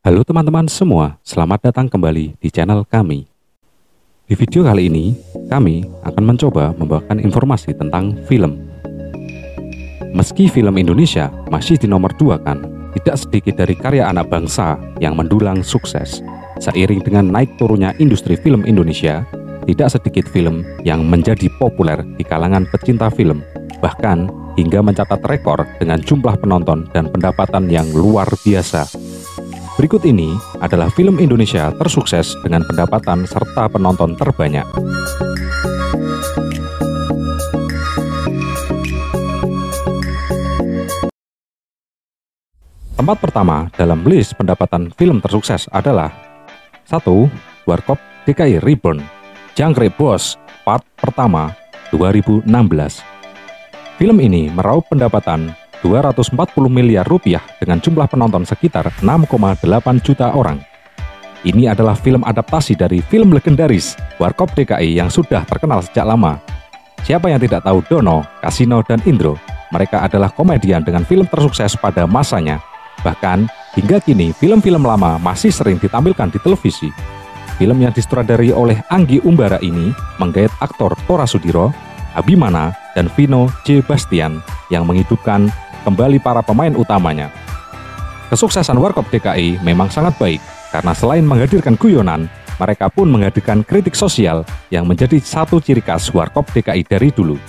Halo teman-teman semua, selamat datang kembali di channel kami. Di video kali ini, kami akan mencoba membawakan informasi tentang film. Meski film Indonesia masih di nomor dua kan, tidak sedikit dari karya anak bangsa yang mendulang sukses. Seiring dengan naik turunnya industri film Indonesia, tidak sedikit film yang menjadi populer di kalangan pecinta film, bahkan hingga mencatat rekor dengan jumlah penonton dan pendapatan yang luar biasa. Berikut ini adalah film Indonesia tersukses dengan pendapatan serta penonton terbanyak. Tempat pertama dalam list pendapatan film tersukses adalah 1. Warkop DKI Reborn Jangkrik Bos part pertama 2016 Film ini meraup pendapatan 240 miliar rupiah dengan jumlah penonton sekitar 6,8 juta orang. Ini adalah film adaptasi dari film legendaris Warkop DKI yang sudah terkenal sejak lama. Siapa yang tidak tahu Dono, Kasino, dan Indro? Mereka adalah komedian dengan film tersukses pada masanya. Bahkan, hingga kini film-film lama masih sering ditampilkan di televisi. Film yang disutradari oleh Anggi Umbara ini menggait aktor Tora Sudiro, Abimana, dan Vino J. Bastian yang menghidupkan kembali para pemain utamanya. Kesuksesan Warkop DKI memang sangat baik karena selain menghadirkan guyonan, mereka pun menghadirkan kritik sosial yang menjadi satu ciri khas Warkop DKI dari dulu.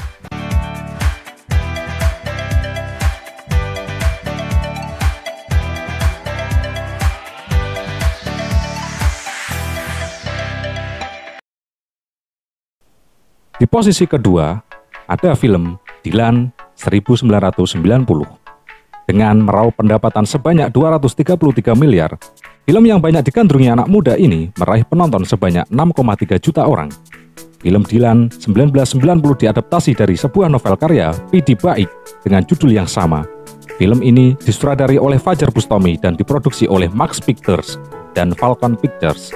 Di posisi kedua, ada film Dilan 1990. Dengan meraup pendapatan sebanyak 233 miliar, film yang banyak digandrungi anak muda ini meraih penonton sebanyak 6,3 juta orang. Film Dilan 1990 diadaptasi dari sebuah novel karya Pidi Baik dengan judul yang sama. Film ini disutradari oleh Fajar Bustomi dan diproduksi oleh Max Pictures dan Falcon Pictures.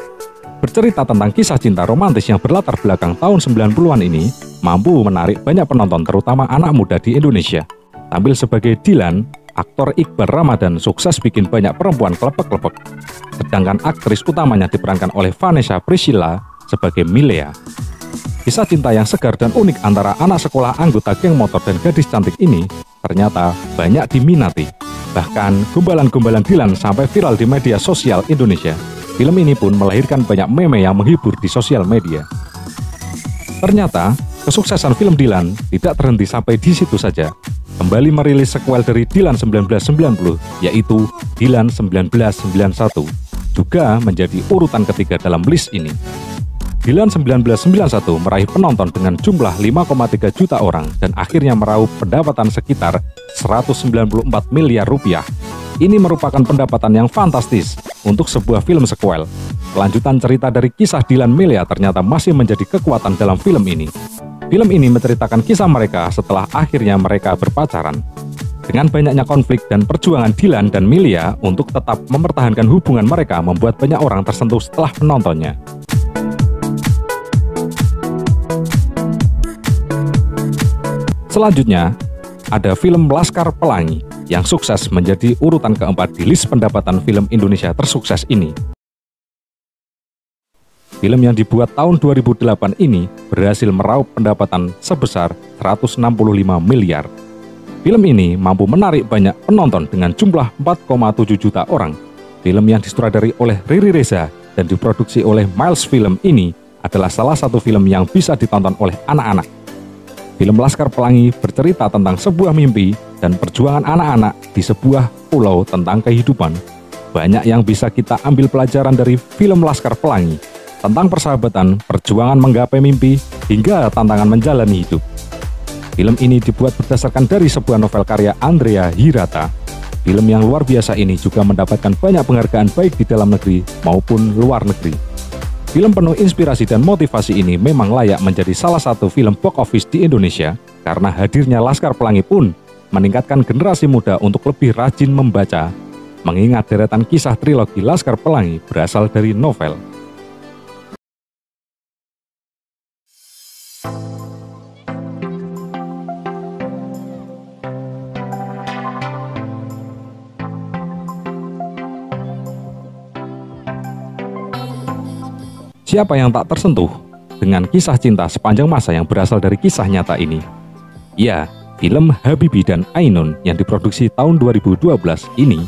Bercerita tentang kisah cinta romantis yang berlatar belakang tahun 90-an ini mampu menarik banyak penonton terutama anak muda di Indonesia. Tampil sebagai Dilan, aktor Iqbal Ramadan sukses bikin banyak perempuan kelepek-kelepek. Sedangkan aktris utamanya diperankan oleh Vanessa Priscilla sebagai Milea. Kisah cinta yang segar dan unik antara anak sekolah anggota geng motor dan gadis cantik ini ternyata banyak diminati. Bahkan gumbalan-gumbalan Dilan sampai viral di media sosial Indonesia. Film ini pun melahirkan banyak meme yang menghibur di sosial media. Ternyata, kesuksesan film Dilan tidak terhenti sampai di situ saja. Kembali merilis sequel dari Dilan 1990, yaitu Dilan 1991, juga menjadi urutan ketiga dalam list ini. Dilan 1991 meraih penonton dengan jumlah 5,3 juta orang dan akhirnya meraup pendapatan sekitar 194 miliar rupiah. Ini merupakan pendapatan yang fantastis untuk sebuah film sequel. Kelanjutan cerita dari kisah Dilan Melia ternyata masih menjadi kekuatan dalam film ini. Film ini menceritakan kisah mereka setelah akhirnya mereka berpacaran. Dengan banyaknya konflik dan perjuangan Dilan dan Milia untuk tetap mempertahankan hubungan mereka membuat banyak orang tersentuh setelah menontonnya. Selanjutnya, ada film Laskar Pelangi yang sukses menjadi urutan keempat di list pendapatan film Indonesia tersukses ini. Film yang dibuat tahun 2008 ini berhasil meraup pendapatan sebesar 165 miliar. Film ini mampu menarik banyak penonton dengan jumlah 4,7 juta orang. Film yang disutradari oleh Riri Reza dan diproduksi oleh Miles Film ini adalah salah satu film yang bisa ditonton oleh anak-anak Film Laskar Pelangi bercerita tentang sebuah mimpi dan perjuangan anak-anak di sebuah pulau tentang kehidupan. Banyak yang bisa kita ambil pelajaran dari film Laskar Pelangi tentang persahabatan, perjuangan menggapai mimpi, hingga tantangan menjalani hidup. Film ini dibuat berdasarkan dari sebuah novel karya Andrea Hirata. Film yang luar biasa ini juga mendapatkan banyak penghargaan baik di dalam negeri maupun luar negeri. Film penuh inspirasi dan motivasi ini memang layak menjadi salah satu film box office di Indonesia karena hadirnya Laskar Pelangi pun meningkatkan generasi muda untuk lebih rajin membaca, mengingat deretan kisah trilogi Laskar Pelangi berasal dari novel. Siapa yang tak tersentuh dengan kisah cinta sepanjang masa yang berasal dari kisah nyata ini? Ya, film Habibi dan Ainun yang diproduksi tahun 2012 ini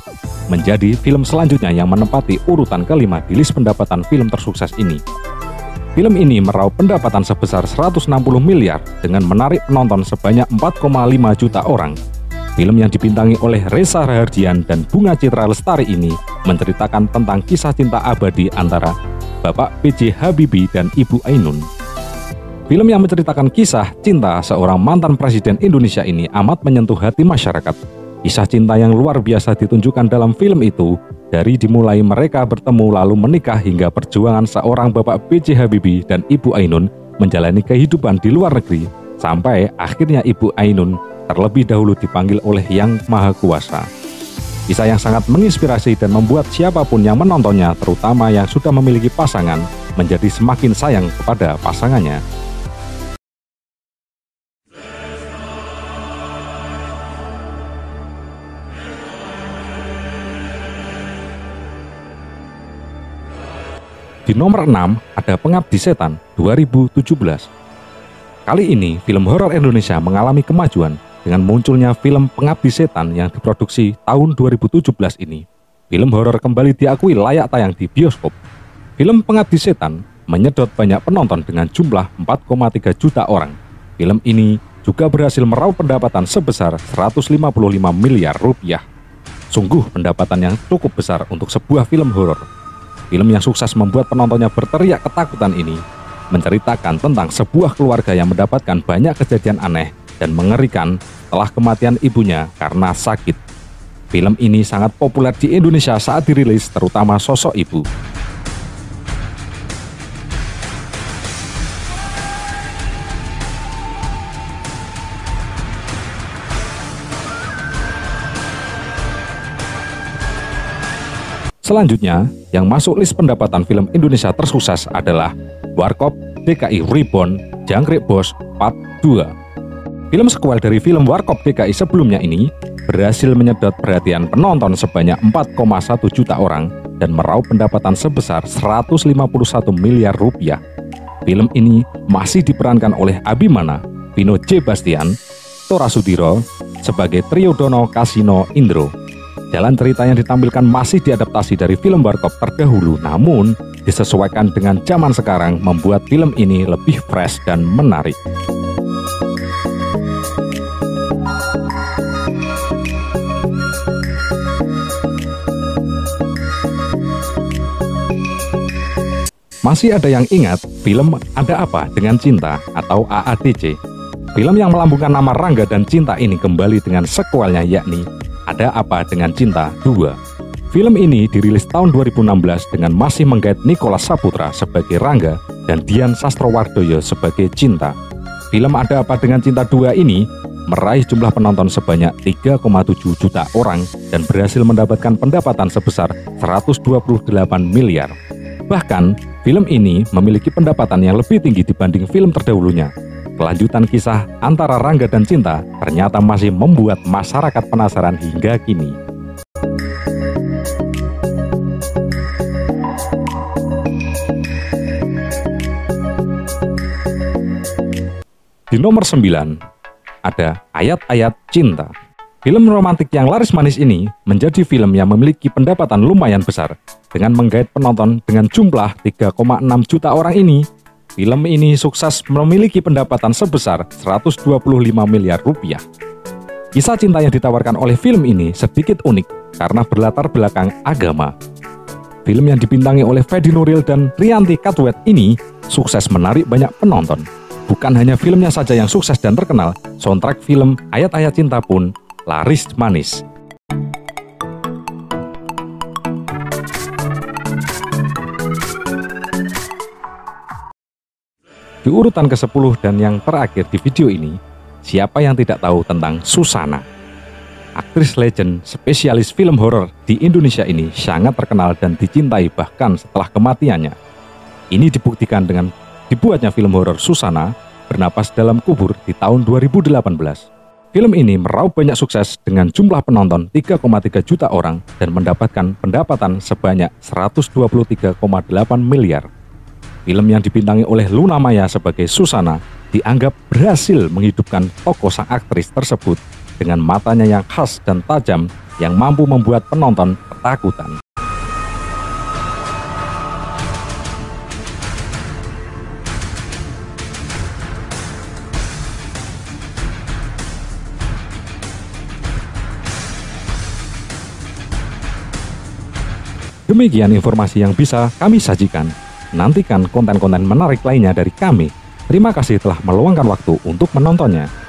menjadi film selanjutnya yang menempati urutan kelima di list pendapatan film tersukses ini. Film ini meraup pendapatan sebesar 160 miliar dengan menarik penonton sebanyak 4,5 juta orang. Film yang dibintangi oleh Reza Rahardian dan Bunga Citra Lestari ini menceritakan tentang kisah cinta abadi antara Bapak PJ Habibie dan Ibu Ainun. Film yang menceritakan kisah cinta seorang mantan presiden Indonesia ini amat menyentuh hati masyarakat. Kisah cinta yang luar biasa ditunjukkan dalam film itu dari dimulai mereka bertemu lalu menikah hingga perjuangan seorang Bapak B.J. Habibie dan Ibu Ainun menjalani kehidupan di luar negeri sampai akhirnya Ibu Ainun terlebih dahulu dipanggil oleh Yang Maha Kuasa. Kisah yang sangat menginspirasi dan membuat siapa pun yang menontonnya, terutama yang sudah memiliki pasangan, menjadi semakin sayang kepada pasangannya. Di nomor 6 ada Pengabdi Setan 2017. Kali ini film horor Indonesia mengalami kemajuan dengan munculnya film Pengabdi Setan yang diproduksi tahun 2017 ini. Film horor kembali diakui layak tayang di bioskop. Film Pengabdi Setan menyedot banyak penonton dengan jumlah 4,3 juta orang. Film ini juga berhasil meraup pendapatan sebesar 155 miliar rupiah. Sungguh pendapatan yang cukup besar untuk sebuah film horor. Film yang sukses membuat penontonnya berteriak ketakutan ini menceritakan tentang sebuah keluarga yang mendapatkan banyak kejadian aneh dan mengerikan setelah kematian ibunya karena sakit. Film ini sangat populer di Indonesia saat dirilis terutama sosok ibu. Selanjutnya, yang masuk list pendapatan film Indonesia tersukses adalah Warkop DKI Reborn Jangkrik Bos Part 2. Film sequel dari film Warkop DKI sebelumnya ini berhasil menyedot perhatian penonton sebanyak 4,1 juta orang dan meraup pendapatan sebesar 151 miliar rupiah. Film ini masih diperankan oleh Abimana, Vino J. Bastian, Tora Sudiro, sebagai Triodono Kasino Indro Jalan cerita yang ditampilkan masih diadaptasi dari film Warkop terdahulu, namun disesuaikan dengan zaman sekarang membuat film ini lebih fresh dan menarik. Masih ada yang ingat film Ada Apa Dengan Cinta atau AADC? Film yang melambungkan nama Rangga dan Cinta ini kembali dengan sequelnya yakni ada Apa Dengan Cinta 2. Film ini dirilis tahun 2016 dengan masih menggait Nicholas Saputra sebagai Rangga dan Dian Sastrowardoyo sebagai Cinta. Film Ada Apa Dengan Cinta 2 ini meraih jumlah penonton sebanyak 3,7 juta orang dan berhasil mendapatkan pendapatan sebesar 128 miliar. Bahkan, film ini memiliki pendapatan yang lebih tinggi dibanding film terdahulunya, Kelanjutan kisah antara Rangga dan Cinta ternyata masih membuat masyarakat penasaran hingga kini. Di nomor 9 ada Ayat-Ayat Cinta. Film romantik yang laris manis ini menjadi film yang memiliki pendapatan lumayan besar dengan menggait penonton dengan jumlah 3,6 juta orang ini Film ini sukses memiliki pendapatan sebesar 125 miliar rupiah. Kisah cinta yang ditawarkan oleh film ini sedikit unik karena berlatar belakang agama. Film yang dibintangi oleh Fedi Nuril dan Rianti Katwet ini sukses menarik banyak penonton. Bukan hanya filmnya saja yang sukses dan terkenal, soundtrack film Ayat-Ayat Cinta pun laris manis. Di urutan ke-10 dan yang terakhir di video ini, siapa yang tidak tahu tentang Susana? Aktris legend spesialis film horor di Indonesia ini sangat terkenal dan dicintai bahkan setelah kematiannya. Ini dibuktikan dengan dibuatnya film horor Susana bernapas dalam kubur di tahun 2018. Film ini meraup banyak sukses dengan jumlah penonton 3,3 juta orang dan mendapatkan pendapatan sebanyak 123,8 miliar film yang dibintangi oleh Luna Maya sebagai Susana dianggap berhasil menghidupkan tokoh sang aktris tersebut dengan matanya yang khas dan tajam yang mampu membuat penonton ketakutan. Demikian informasi yang bisa kami sajikan. Nantikan konten-konten menarik lainnya dari kami. Terima kasih telah meluangkan waktu untuk menontonnya.